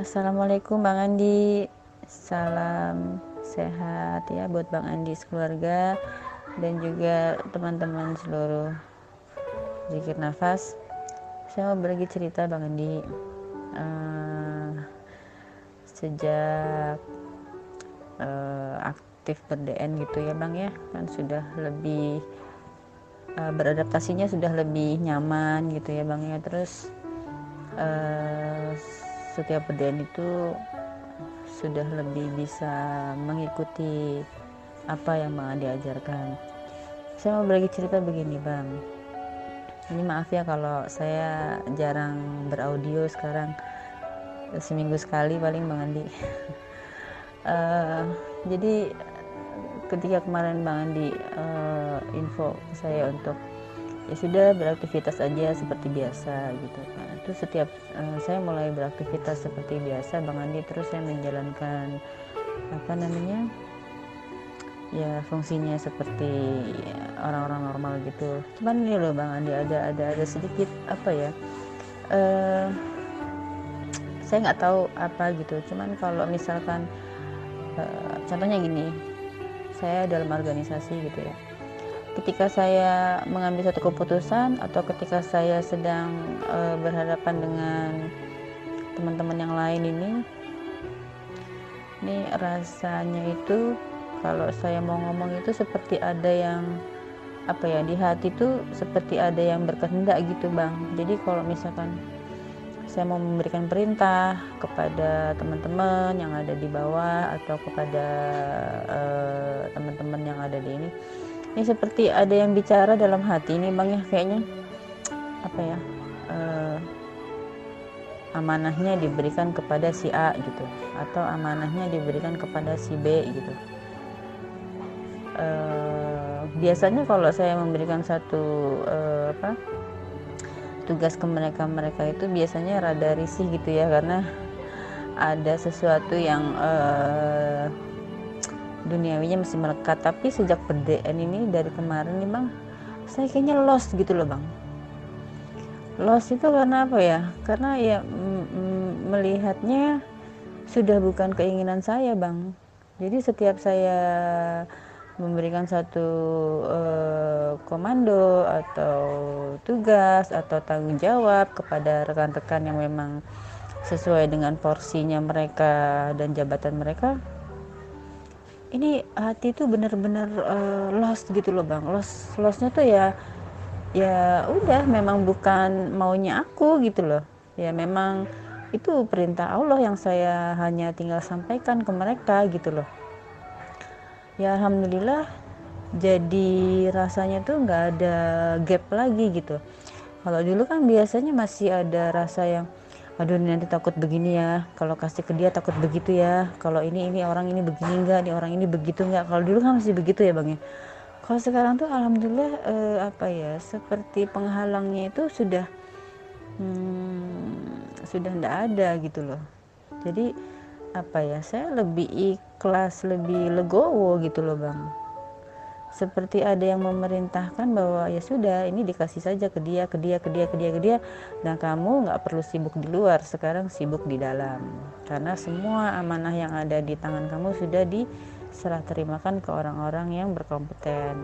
Assalamualaikum Bang Andi. Salam sehat ya buat Bang Andi sekeluarga Dan juga teman-teman seluruh Zikir Nafas. Saya mau berbagi cerita Bang Andi. Uh, Sejak uh, aktif ber-DN gitu ya Bang ya Kan sudah lebih uh, Beradaptasinya sudah lebih nyaman gitu ya Bang ya. Terus uh, setiap pedain itu sudah lebih bisa mengikuti apa yang Bang Andi ajarkan. Saya mau berbagi cerita begini Bang. Ini maaf ya kalau saya jarang beraudio sekarang seminggu sekali paling Bang Andi. uh, jadi ketika kemarin Bang Andi uh, info saya untuk ya sudah beraktivitas aja seperti biasa gitu kan itu setiap uh, saya mulai beraktivitas seperti biasa bang Andi terus saya menjalankan apa namanya ya fungsinya seperti orang-orang normal gitu. Cuman ini loh bang Andi ada ada ada sedikit apa ya uh, saya nggak tahu apa gitu. Cuman kalau misalkan uh, contohnya gini saya dalam organisasi gitu ya ketika saya mengambil satu keputusan atau ketika saya sedang e, berhadapan dengan teman-teman yang lain ini ini rasanya itu kalau saya mau ngomong itu seperti ada yang apa ya di hati itu seperti ada yang berkehendak gitu bang. Jadi kalau misalkan saya mau memberikan perintah kepada teman-teman yang ada di bawah atau kepada eh, teman-teman uh, yang ada di ini ini seperti ada yang bicara dalam hati ini bang ya kayaknya. Apa ya? Uh, amanahnya diberikan kepada si A gitu. Atau amanahnya diberikan kepada si B gitu. Uh, biasanya kalau saya memberikan satu uh, apa tugas ke mereka mereka itu biasanya rada risih gitu ya karena ada sesuatu yang uh, duniawinya masih melekat. Tapi sejak PDN ini dari kemarin nih bang saya kayaknya lost gitu loh bang. Lost itu karena apa ya? Karena ya melihatnya sudah bukan keinginan saya bang. Jadi setiap saya memberikan satu uh, komando atau tugas atau tanggung jawab kepada rekan-rekan yang memang sesuai dengan porsinya mereka dan jabatan mereka ini hati itu benar-benar uh, lost gitu loh bang. Lost lostnya tuh ya ya udah memang bukan maunya aku gitu loh. Ya memang itu perintah Allah yang saya hanya tinggal sampaikan ke mereka gitu loh. Ya alhamdulillah jadi rasanya tuh nggak ada gap lagi gitu. Kalau dulu kan biasanya masih ada rasa yang aduh nanti takut begini ya. Kalau kasih ke dia takut begitu ya. Kalau ini ini orang ini begini enggak ini orang ini begitu enggak kalau dulu kan masih begitu ya bang ya? Kalau sekarang tuh alhamdulillah eh, apa ya seperti penghalangnya itu sudah hmm, sudah tidak ada gitu loh. Jadi apa ya saya lebih ikhlas lebih legowo gitu loh bang seperti ada yang memerintahkan bahwa ya sudah ini dikasih saja ke dia ke dia ke dia ke dia ke dia. Dan kamu nggak perlu sibuk di luar sekarang sibuk di dalam. Karena semua amanah yang ada di tangan kamu sudah diserah terimakan ke orang-orang yang berkompeten.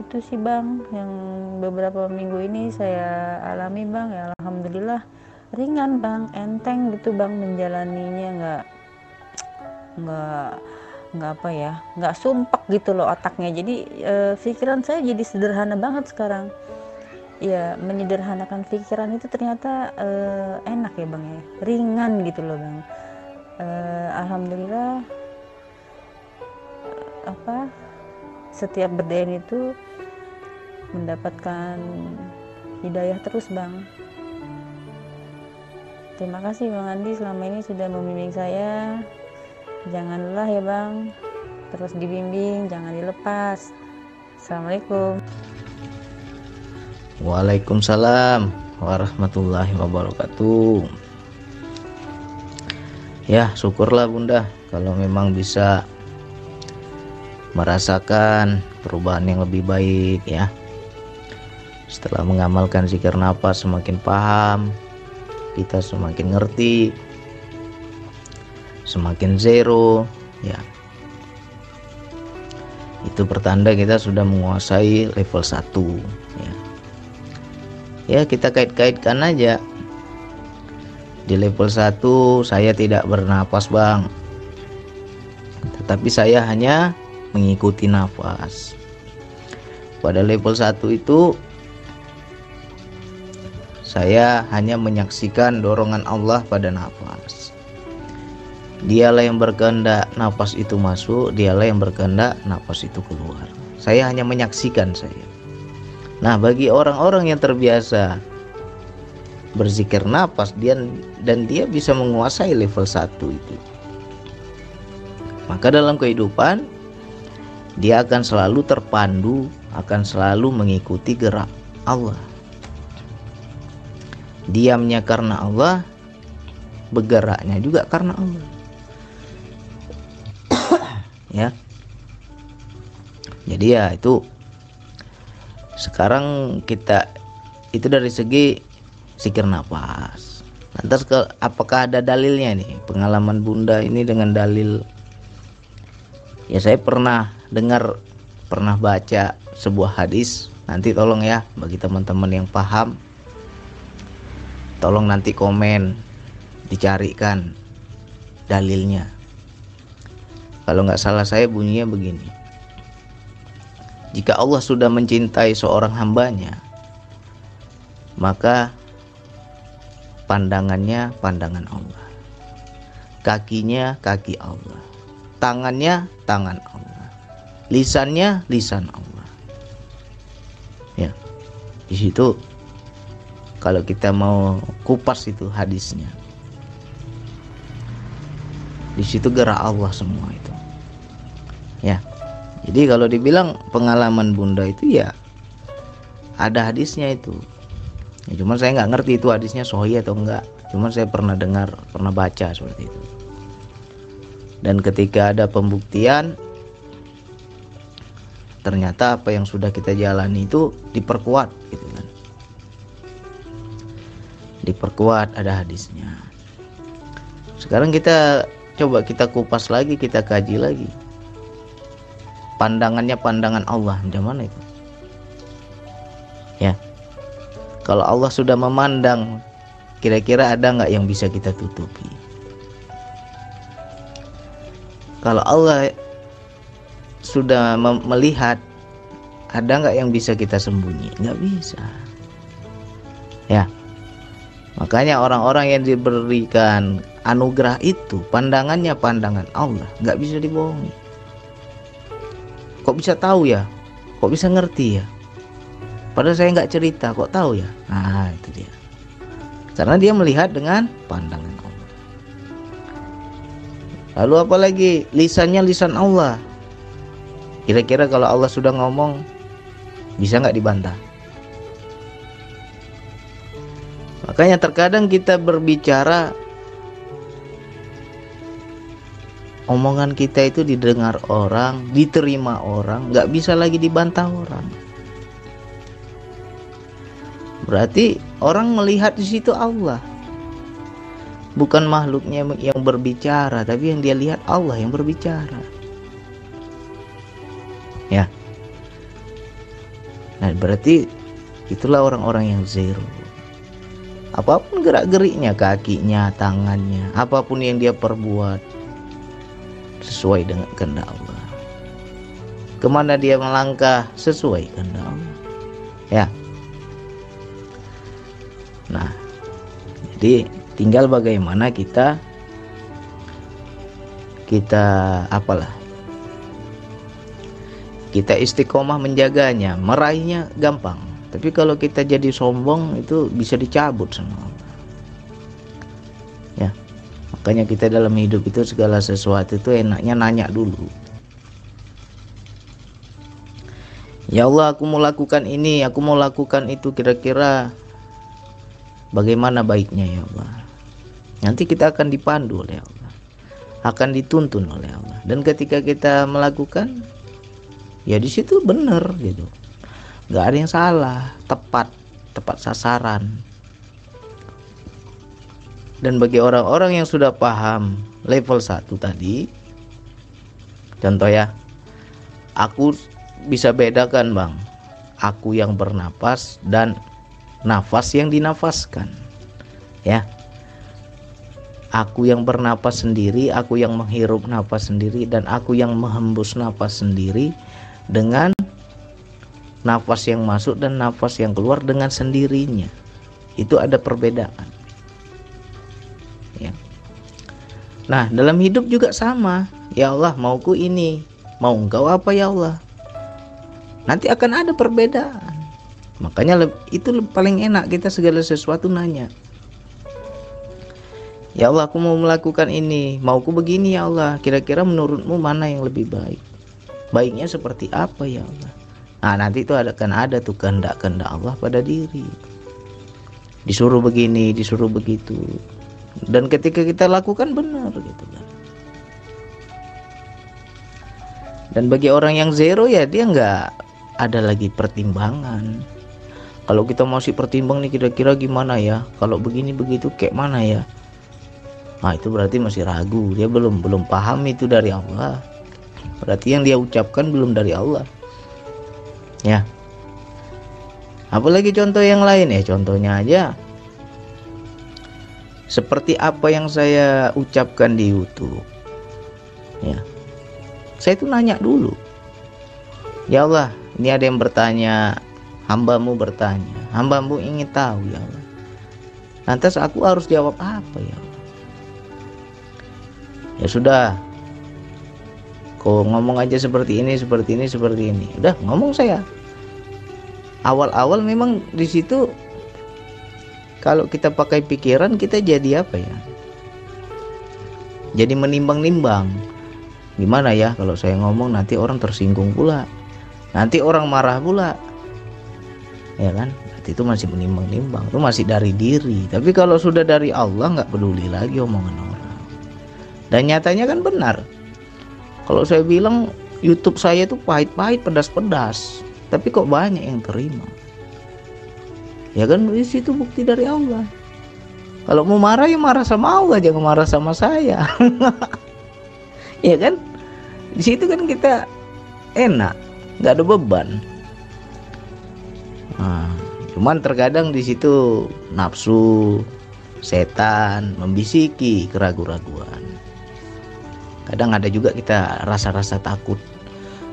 Itu sih bang. Yang beberapa minggu ini saya alami bang. Ya alhamdulillah. Ringan bang. Enteng gitu bang menjalaninya. Nggak nggak nggak apa ya nggak sumpek gitu loh otaknya. Jadi e, pikiran saya jadi sederhana banget sekarang. Ya menyederhanakan pikiran itu ternyata e, enak ya bang ya. Ringan gitu loh bang. E, alhamdulillah apa setiap berdain itu mendapatkan hidayah terus bang. Terima kasih bang Andi selama ini sudah membimbing saya jangan lelah ya bang. Terus dibimbing jangan dilepas. Assalamualaikum. Waalaikumsalam warahmatullahi wabarakatuh. Ya syukurlah bunda kalau memang bisa merasakan perubahan yang lebih baik ya. Setelah mengamalkan zikir nafas semakin paham kita semakin ngerti semakin zero ya. Itu pertanda kita sudah menguasai level 1 ya. Ya kita kait-kaitkan aja. Di level 1 saya tidak bernapas bang. Tetapi saya hanya mengikuti nafas pada level 1 itu saya hanya menyaksikan dorongan Allah pada nafas Dialah yang berkehendak nafas itu masuk, dialah yang berkehendak nafas itu keluar. Saya hanya menyaksikan saya. Nah, bagi orang-orang yang terbiasa berzikir nafas dia dan dia bisa menguasai level 1 itu. Maka dalam kehidupan dia akan selalu terpandu, akan selalu mengikuti gerak Allah. Diamnya karena Allah, bergeraknya juga karena Allah ya. Jadi ya itu sekarang kita itu dari segi sikir nafas lantas ke apakah ada dalilnya nih pengalaman bunda ini dengan dalil ya saya pernah dengar pernah baca sebuah hadis. Nanti tolong ya bagi teman-teman yang paham tolong nanti komen dicarikan dalilnya kalau nggak salah saya bunyinya begini. Jika Allah sudah mencintai seorang hambanya, maka pandangannya pandangan Allah. Kakinya kaki Allah. Tangannya tangan Allah. Lisannya lisan Allah. Ya. Di situ kalau kita mau kupas itu hadisnya. Di situ gerak Allah semua itu ya. Jadi kalau dibilang pengalaman bunda itu ya ada hadisnya itu. Ya, cuman saya nggak ngerti itu hadisnya sohi atau enggak cuman saya pernah dengar pernah baca seperti itu. Dan ketika ada pembuktian ternyata apa yang sudah kita jalani itu diperkuat gitu kan. Diperkuat ada hadisnya. Sekarang kita coba kita kupas lagi kita kaji lagi pandangannya pandangan Allah. Mana itu? Ya. Kalau Allah sudah memandang kira-kira ada nggak yang bisa kita tutupi? Kalau Allah sudah melihat ada nggak yang bisa kita sembunyi? Nggak bisa. Ya. Makanya orang-orang yang diberikan anugerah itu pandangannya pandangan Allah. Nggak bisa dibohongi kok bisa tahu ya? Kok bisa ngerti ya? Padahal saya nggak cerita kok tahu ya? Nah itu dia. Karena dia melihat dengan pandangan Allah. Lalu apalagi lisannya lisan Allah. Kira-kira kalau Allah sudah ngomong bisa nggak dibantah? Makanya terkadang kita berbicara omongan kita itu didengar orang, diterima orang, nggak bisa lagi dibantah orang. Berarti orang melihat di situ Allah. Bukan makhluknya yang berbicara, tapi yang dia lihat Allah yang berbicara. Ya. Nah, berarti itulah orang-orang yang zero. Apa pun gerak-geriknya, kakinya, tangannya, apa pun yang dia perbuat, sesuai dengan kehendak Allah. Ke mana dia melangkah sesuai kehendak Allah. Ya. Nah, jadi tinggal bagaimana kita kita apalah kita istiqomah menjaganya meraihnya gampang tapi kalau kita jadi sombong itu bisa dicabut Allah Makanya kita dalam hidup itu segala sesuatu itu enaknya nanya dulu. Ya Allah, aku mau lakukan ini, aku mau lakukan itu kira-kira bagaimana baiknya ya Allah. Nanti kita akan dipandu oleh Allah. Akan dituntun oleh Allah. Dan ketika kita melakukan ya di situ benar gitu. Gak ada yang salah, tepat, tepat sasaran dan bagi orang-orang yang sudah paham level 1 tadi contoh ya aku bisa bedakan bang. Aku yang bernapas dan nafas yang dinafaskan ya. Aku yang bernapas sendiri aku yang menghirup nafas sendiri dan aku yang menghembus nafas sendiri dengan nafas yang masuk dan nafas yang keluar dengan sendirinya. Itu ada perbedaan nah dalam hidup juga sama. Ya Allah mauku ini. Mau engkau apa ya Allah? Nanti akan ada perbedaan. Makanya itu paling enak kita segala sesuatu nanya. Ya Allah aku mau melakukan ini. Mauku begini ya Allah. Kira-kira menurutmu mana yang lebih baik? Baiknya seperti apa ya Allah? Nah nanti itu akan ada tuh kehendak-kehendak Allah pada diri. Disuruh begini, disuruh begitu Dan ketika kita lakukan benar gitu kan. Dan bagi orang yang zero ya dia nggak ada lagi pertimbangan. Kalau kita masih pertimbang nih kira-kira gimana ya? Kalau begini begitu kayak mana ya? Nah itu berarti masih ragu. Dia belum belum paham itu dari Allah. Berarti yang dia ucapkan belum dari Allah. Ya. Apalagi contoh yang lain ya? Contohnya aja seperti apa yang saya ucapkan di YouTube. Ya. Saya itu nanya dulu. Ya Allah ini ada yang bertanya hambamu bertanya. Hambamu ingin tahu ya Allah. Lantas aku harus jawab apa ya Allah? Ya sudah. Kok ngomong aja seperti ini seperti ini seperti ini. Udah ngomong saya. Awal-awal memang di situ kalau kita pakai pikiran kita jadi apa ya? Jadi menimbang-nimbang. Gimana ya kalau saya ngomong nanti orang tersinggung pula. Nanti orang marah pula. Ya kan? Berarti itu masih menimbang-nimbang. Itu masih dari diri. Tapi kalau sudah dari Allah nggak peduli lagi omongan orang. Dan nyatanya kan benar. Kalau saya bilang YouTube saya itu pahit-pahit pedas-pedas. Tapi kok banyak yang terima ya kan di situ bukti dari Allah. Kalau mau marah ya marah sama Allah jangan marah sama saya. Ya kan? Di situ kan kita enak nggak ada beban. Nah, cuman terkadang di situ nafsu setan membisiki keraguan-raguan kadang ada juga kita rasa-rasa takut.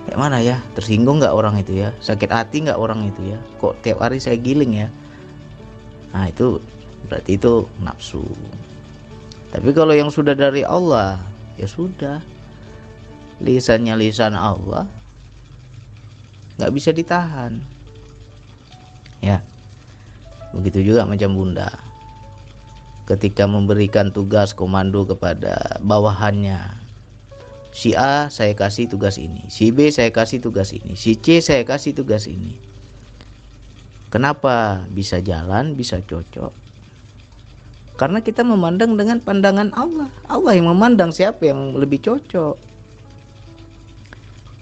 Kayak mana ya tersinggung nggak orang itu ya? Sakit hati nggak orang itu ya? Kok tiap hari saya giling ya nah itu berarti itu nafsu. Tapi kalau yang sudah dari Allah ya sudah. Lisannya lisan Allah nggak bisa ditahan. Ya begitu juga macam bunda. Ketika memberikan tugas komando kepada bawahannya si A saya kasih tugas ini, si B saya kasih tugas ini, si C saya kasih tugas ini. Kenapa bisa jalan, bisa cocok? Karena kita memandang dengan pandangan Allah. Allah yang memandang siapa yang lebih cocok.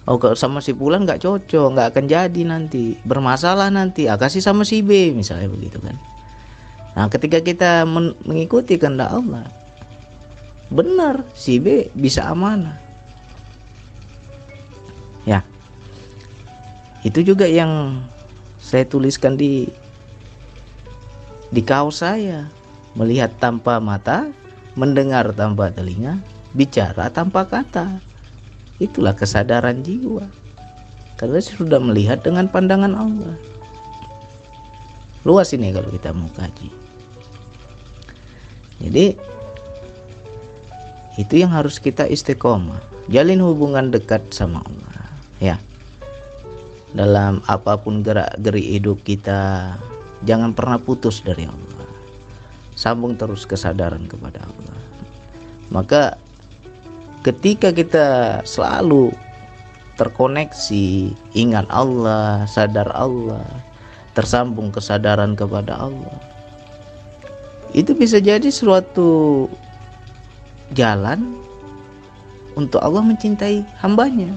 Oh kalau sama si Pulan nggak cocok, nggak akan jadi nanti, bermasalah nanti. Ah, kasih sama si B misalnya begitu kan. Nah ketika kita mengikuti kehendak Allah, benar si B bisa amanah ya itu juga yang saya tuliskan di di kaos saya. Melihat tanpa mata mendengar tanpa telinga bicara tanpa kata. Itulah kesadaran jiwa. Karena sudah melihat dengan pandangan Allah. Luas ini kalau kita mau kaji. Jadi itu yang harus kita istiqomah. Jalin hubungan dekat sama Allah. Ya dalam apa pun gerak geri hidup kita jangan pernah putus dari Allah. Sambung terus kesadaran kepada Allah. Maka ketika kita selalu terkoneksi ingat Allah sadar Allah tersambung kesadaran kepada Allah itu bisa jadi suatu jalan untuk Allah mencintai hambanya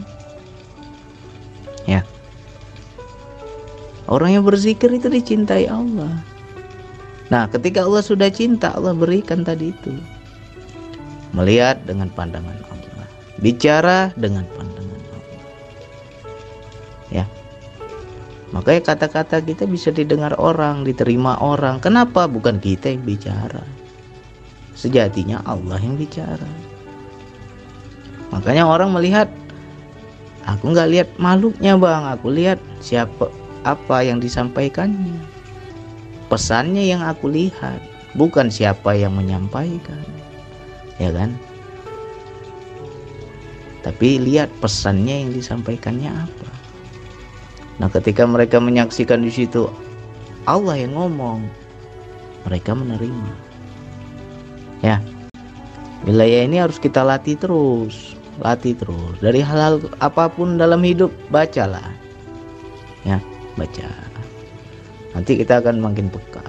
orang yang berzikir itu dicintai Allah. Nah ketika Allah sudah cinta Allah berikan tadi itu. Melihat dengan pandangan Allah. Bicara dengan pandangan Allah. Ya. Makanya kata-kata kita bisa didengar orang diterima orang. Kenapa? Bukan kita yang bicara. Sejatinya Allah yang bicara. Makanya orang melihat aku nggak lihat makhluknya bang. Aku lihat siapa apa yang disampaikannya. Pesannya yang aku lihat bukan siapa yang menyampaikan. Ya kan? Tapi lihat pesannya yang disampaikannya apa. Nah ketika mereka menyaksikan di situ Allah yang ngomong. Mereka menerima. Ya. Wilayah ini harus kita latih terus. Latih terus. Dari hal-hal apa pun dalam hidup bacalah. Ya baca. Nanti kita akan makin peka.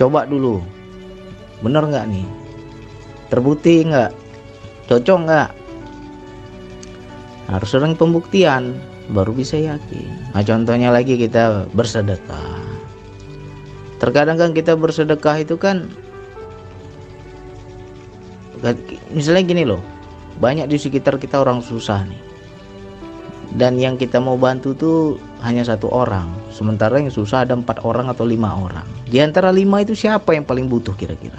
Coba dulu. Bener nggak nih? Terbukti nggak? Cocok nggak? Harus sering pembuktian baru bisa yakin. Nah contohnya lagi kita bersedekah. Terkadang kan kita bersedekah itu kan misalnya gini loh banyak di sekitar kita orang susah nih dan yang kita mau bantu tuh hanya satu orang. Sementara yang susah ada empat orang atau lima orang. Di antara lima itu siapa yang paling butuh kira-kira?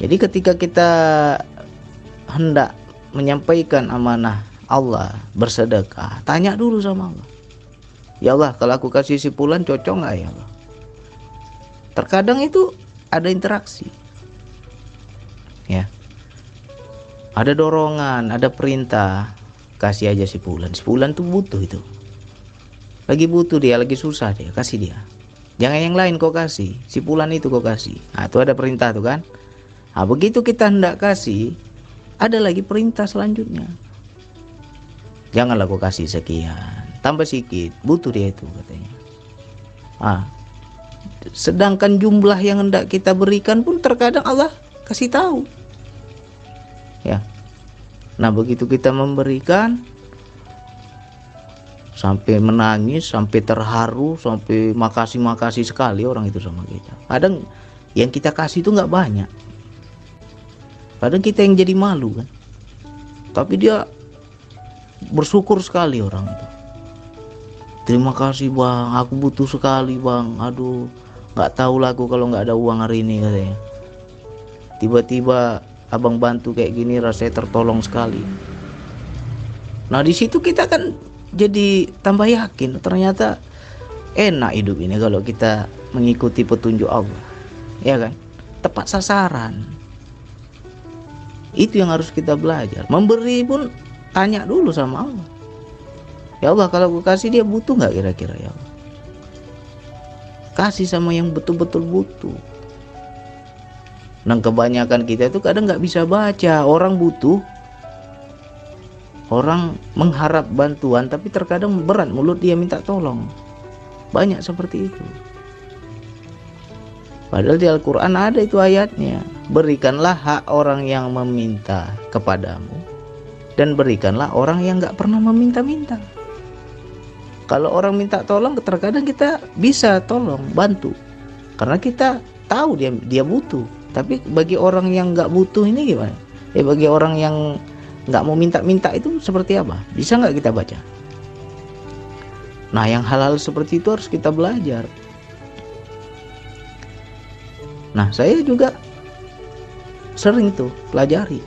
Jadi ketika kita hendak menyampaikan amanah Allah bersedekah tanya dulu sama Allah. Ya Allah kalau aku kasih si pulan cocok nggak ya Allah? Terkadang itu ada interaksi. Ya. Ada dorongan ada perintah kasih aja si bulan si bulan tuh butuh itu. Lagi butuh dia lagi susah dia kasih dia. Jangan yang lain kau kasih. Si bulan itu kau kasih. Nah itu ada perintah tuh kan? Nah begitu kita hendak kasih ada lagi perintah selanjutnya. Janganlah kau kasih sekian. Tambah sedikit butuh dia itu katanya. Ah. Sedangkan jumlah yang hendak kita berikan pun terkadang Allah kasih tahu nah begitu kita memberikan sampai menangis sampai terharu sampai makasih makasih sekali orang itu sama kita. Kadang yang kita kasih itu nggak banyak. Kadang kita yang jadi malu kan. Tapi dia bersyukur sekali orang itu. Terima kasih bang. Aku butuh sekali bang. Aduh nggak tahu lah aku kalau nggak ada uang hari ini katanya. Tiba-tiba abang bantu kayak gini rasanya tertolong sekali. Nah di situ kita kan jadi tambah yakin ternyata enak hidup ini kalau kita mengikuti petunjuk Allah. Ya kan? Tepat sasaran. Itu yang harus kita belajar. Memberi pun tanya dulu sama Allah. Ya Allah kalau gue kasih dia butuh nggak kira-kira ya Allah? Kasih sama yang betul-betul butuh dan kebanyakan kita itu kadang nggak bisa baca. Orang butuh. Orang mengharap bantuan tapi terkadang berat mulut dia minta tolong. Banyak seperti itu. Padahal di Al-Quran ada itu ayatnya. Berikanlah hak orang yang meminta kepadamu dan berikanlah orang yang nggak pernah meminta-minta. Kalau orang minta tolong terkadang kita bisa tolong bantu. Karena kita tahu dia dia butuh tapi bagi orang yang nggak butuh ini gimana? Eh bagi orang yang nggak mau minta-minta itu seperti apa? Bisa nggak kita baca? Nah yang hal-hal seperti itu harus kita belajar. Nah saya juga sering tuh pelajari.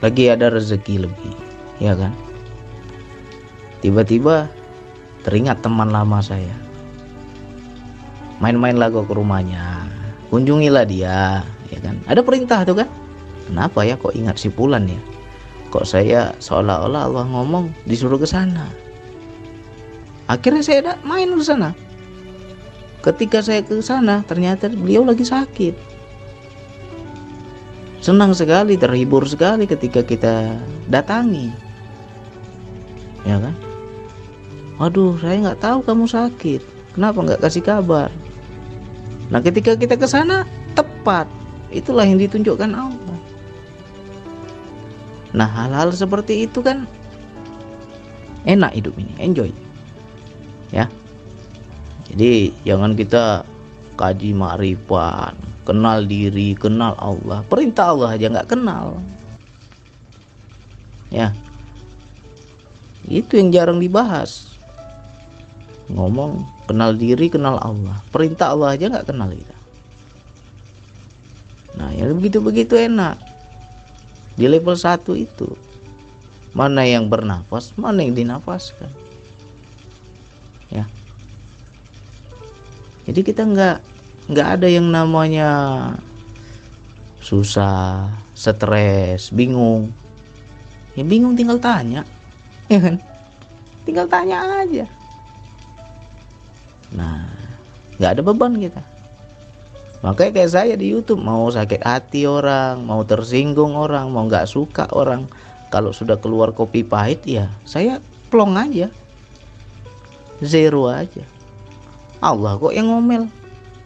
Lagi ada rezeki lebih ya kan? Tiba-tiba teringat teman lama saya main-main lagu ke rumahnya. Kunjungilah dia ya kan? Ada perintah tuh kan? Kenapa ya kok ingat si Pulan ya? Kok saya seolah-olah Allah ngomong disuruh ke sana? Akhirnya saya ada main ke sana. Ketika saya ke sana ternyata beliau lagi sakit. Senang sekali terhibur sekali ketika kita datangi. Ya kan? Waduh saya nggak tahu kamu sakit. Kenapa nggak kasih kabar Nah, ketika kita ke sana tepat, itulah yang ditunjukkan Allah. Nah, hal-hal seperti itu kan enak hidup ini, enjoy. Ya. jadi jangan kita kaji makrifat kenal diri kenal Allah perintah Allah aja nggak kenal ya itu yang jarang dibahas ngomong kenal diri kenal Allah. Perintah Allah aja nggak kenal kita. Nah ya begitu begitu enak. Di level satu itu. Mana yang bernafas mana yang dinafaskan. Ya. Jadi kita nggak nggak ada yang namanya susah stres bingung. Ya bingung tinggal tanya. Ya kan? Tinggal tanya aja nah nggak ada beban kita. Makanya kayak saya di YouTube mau sakit hati orang mau tersinggung orang mau nggak suka orang kalau sudah keluar kopi pahit ya saya plong aja. Zero aja. Allah kok yang ngomel?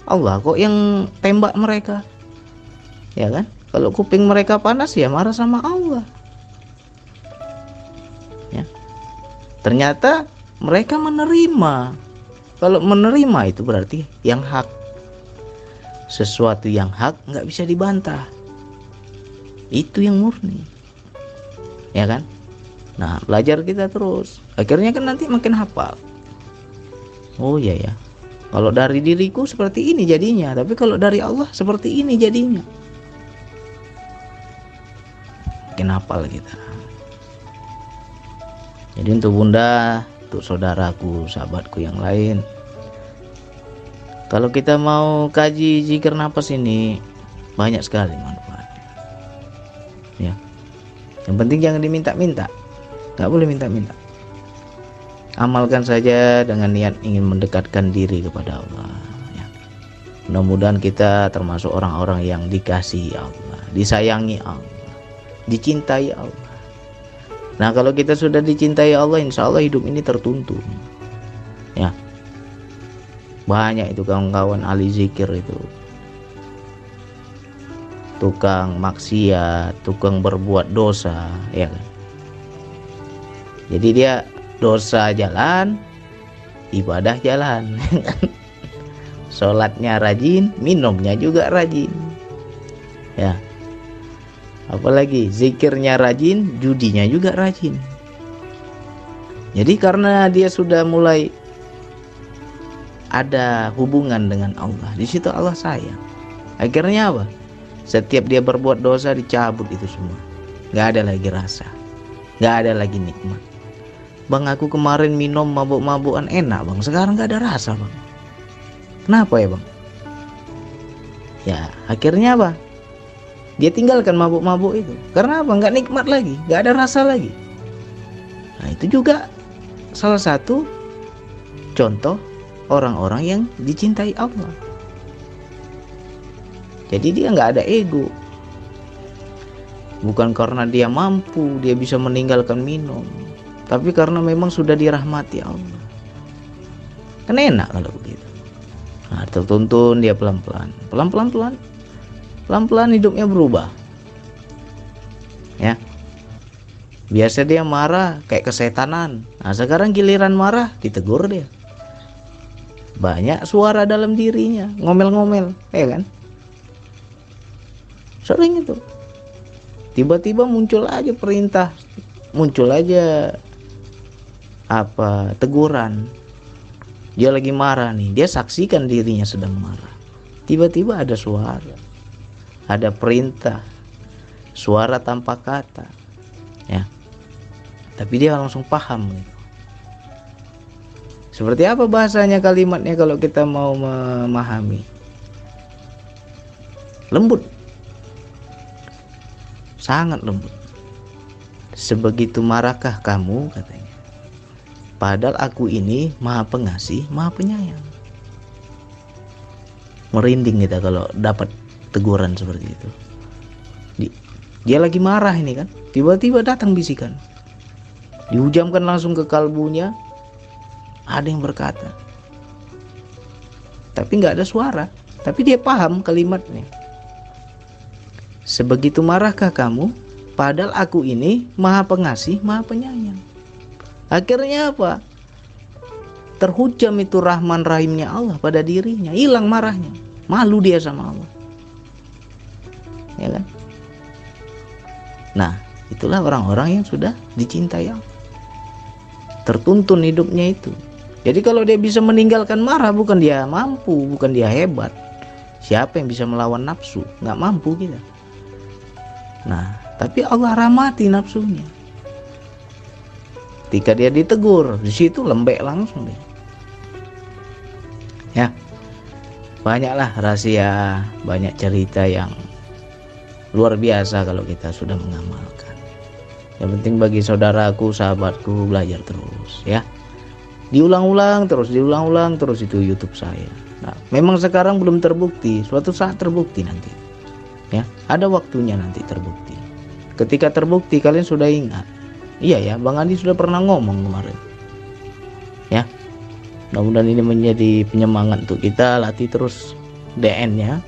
Allah kok yang tembak mereka? Ya kan? Kalau kuping mereka panas ya marah sama Allah. Ya. Ternyata mereka menerima kalau menerima itu berarti yang hak. Sesuatu yang hak nggak bisa dibantah. Itu yang murni. Ya kan? Nah belajar kita terus. Akhirnya kan nanti makin hafal. Oh iya ya kalau dari diriku seperti ini jadinya. Tapi kalau dari Allah seperti ini jadinya. Makin hafal kita. Jadi untuk bunda untuk saudaraku sahabatku yang lain kalau kita mau kaji zikir nafas ini banyak sekali manfaatnya. Ya. Yang penting jangan diminta-minta. Nggak boleh minta-minta. Amalkan saja dengan niat ingin mendekatkan diri kepada Allah. Ya. Mudah-mudahan kita termasuk orang-orang yang dikasihi Allah, disayangi Allah, dicintai Allah. Nah kalau kita sudah dicintai Allah, insya Allah hidup ini tertuntun. Ya, banyak itu kawan-kawan ahli zikir itu. Tukang maksiat tukang berbuat dosa ya kan? Jadi dia dosa jalan ibadah jalan. Sholatnya rajin minumnya juga rajin. Ya. Apalagi zikirnya rajin judinya juga rajin. Jadi karena dia sudah mulai ada hubungan dengan Allah. Di situ Allah sayang. Akhirnya apa? Setiap dia berbuat dosa dicabut itu semua. Gak ada lagi rasa. Gak ada lagi nikmat. Bang aku kemarin minum mabuk-mabukan enak bang. Sekarang gak ada rasa bang. Kenapa ya bang? Ya akhirnya apa? Dia tinggalkan mabuk-mabuk itu. Karena apa? Gak nikmat lagi. Gak ada rasa lagi. Nah itu juga salah satu contoh orang-orang yang dicintai Allah. Jadi dia nggak ada ego. Bukan karena dia mampu, dia bisa meninggalkan minum. Tapi karena memang sudah dirahmati Allah. Kan enak kalau begitu. Nah, tertuntun dia pelan-pelan. Pelan-pelan pelan. Pelan-pelan hidupnya berubah. Ya. Biasa dia marah kayak kesetanan. Nah, sekarang giliran marah ditegur dia banyak suara dalam dirinya ngomel-ngomel ya kan? Sering itu. Tiba-tiba muncul aja perintah muncul aja apa teguran. Dia lagi marah nih dia saksikan dirinya sedang marah. Tiba-tiba ada suara ada perintah suara tanpa kata ya. Tapi dia langsung paham gitu seperti apa bahasanya kalimatnya kalau kita mau memahami? Lembut. Sangat lembut. Sebegitu marahkah kamu katanya? Padahal aku ini maha pengasih, maha penyayang. Merinding kita kalau dapat teguran seperti itu. Dia lagi marah ini kan. Tiba-tiba datang bisikan. Dihujamkan langsung ke kalbunya, ada yang berkata tapi nggak ada suara. Tapi dia paham kalimatnya sebegitu marahkah kamu? Padahal aku ini maha pengasih maha penyayang. Akhirnya apa? Terhujam itu rahman rahimnya Allah pada dirinya. Hilang marahnya. Malu dia sama Allah. Ya kan? Nah itulah orang-orang yang sudah dicintai Allah. Tertuntun hidupnya itu jadi kalau dia bisa meninggalkan marah bukan dia mampu bukan dia hebat. Siapa yang bisa melawan nafsu? Nggak mampu kita. Nah tapi Allah rahmati nafsunya. Ketika dia ditegur di situ lembek langsung dia. Ya banyaklah rahasia banyak cerita yang luar biasa kalau kita sudah mengamalkan. Yang penting bagi saudaraku sahabatku belajar terus ya diulang-ulang terus diulang-ulang terus itu YouTube saya nah memang sekarang belum terbukti suatu saat terbukti nanti ya ada waktunya nanti terbukti ketika terbukti kalian sudah ingat Iya ya, Bang Andi sudah pernah ngomong kemarin. Ya. Mudah-mudahan ini menjadi penyemangat untuk kita latih terus DN-nya.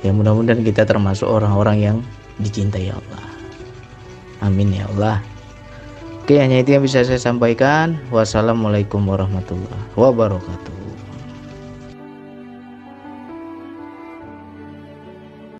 Ya mudah-mudahan kita termasuk orang-orang yang dicintai Allah. Amin ya Allah. Oke, hanya itu yang bisa saya sampaikan. Wassalamualaikum warahmatullahi wabarakatuh.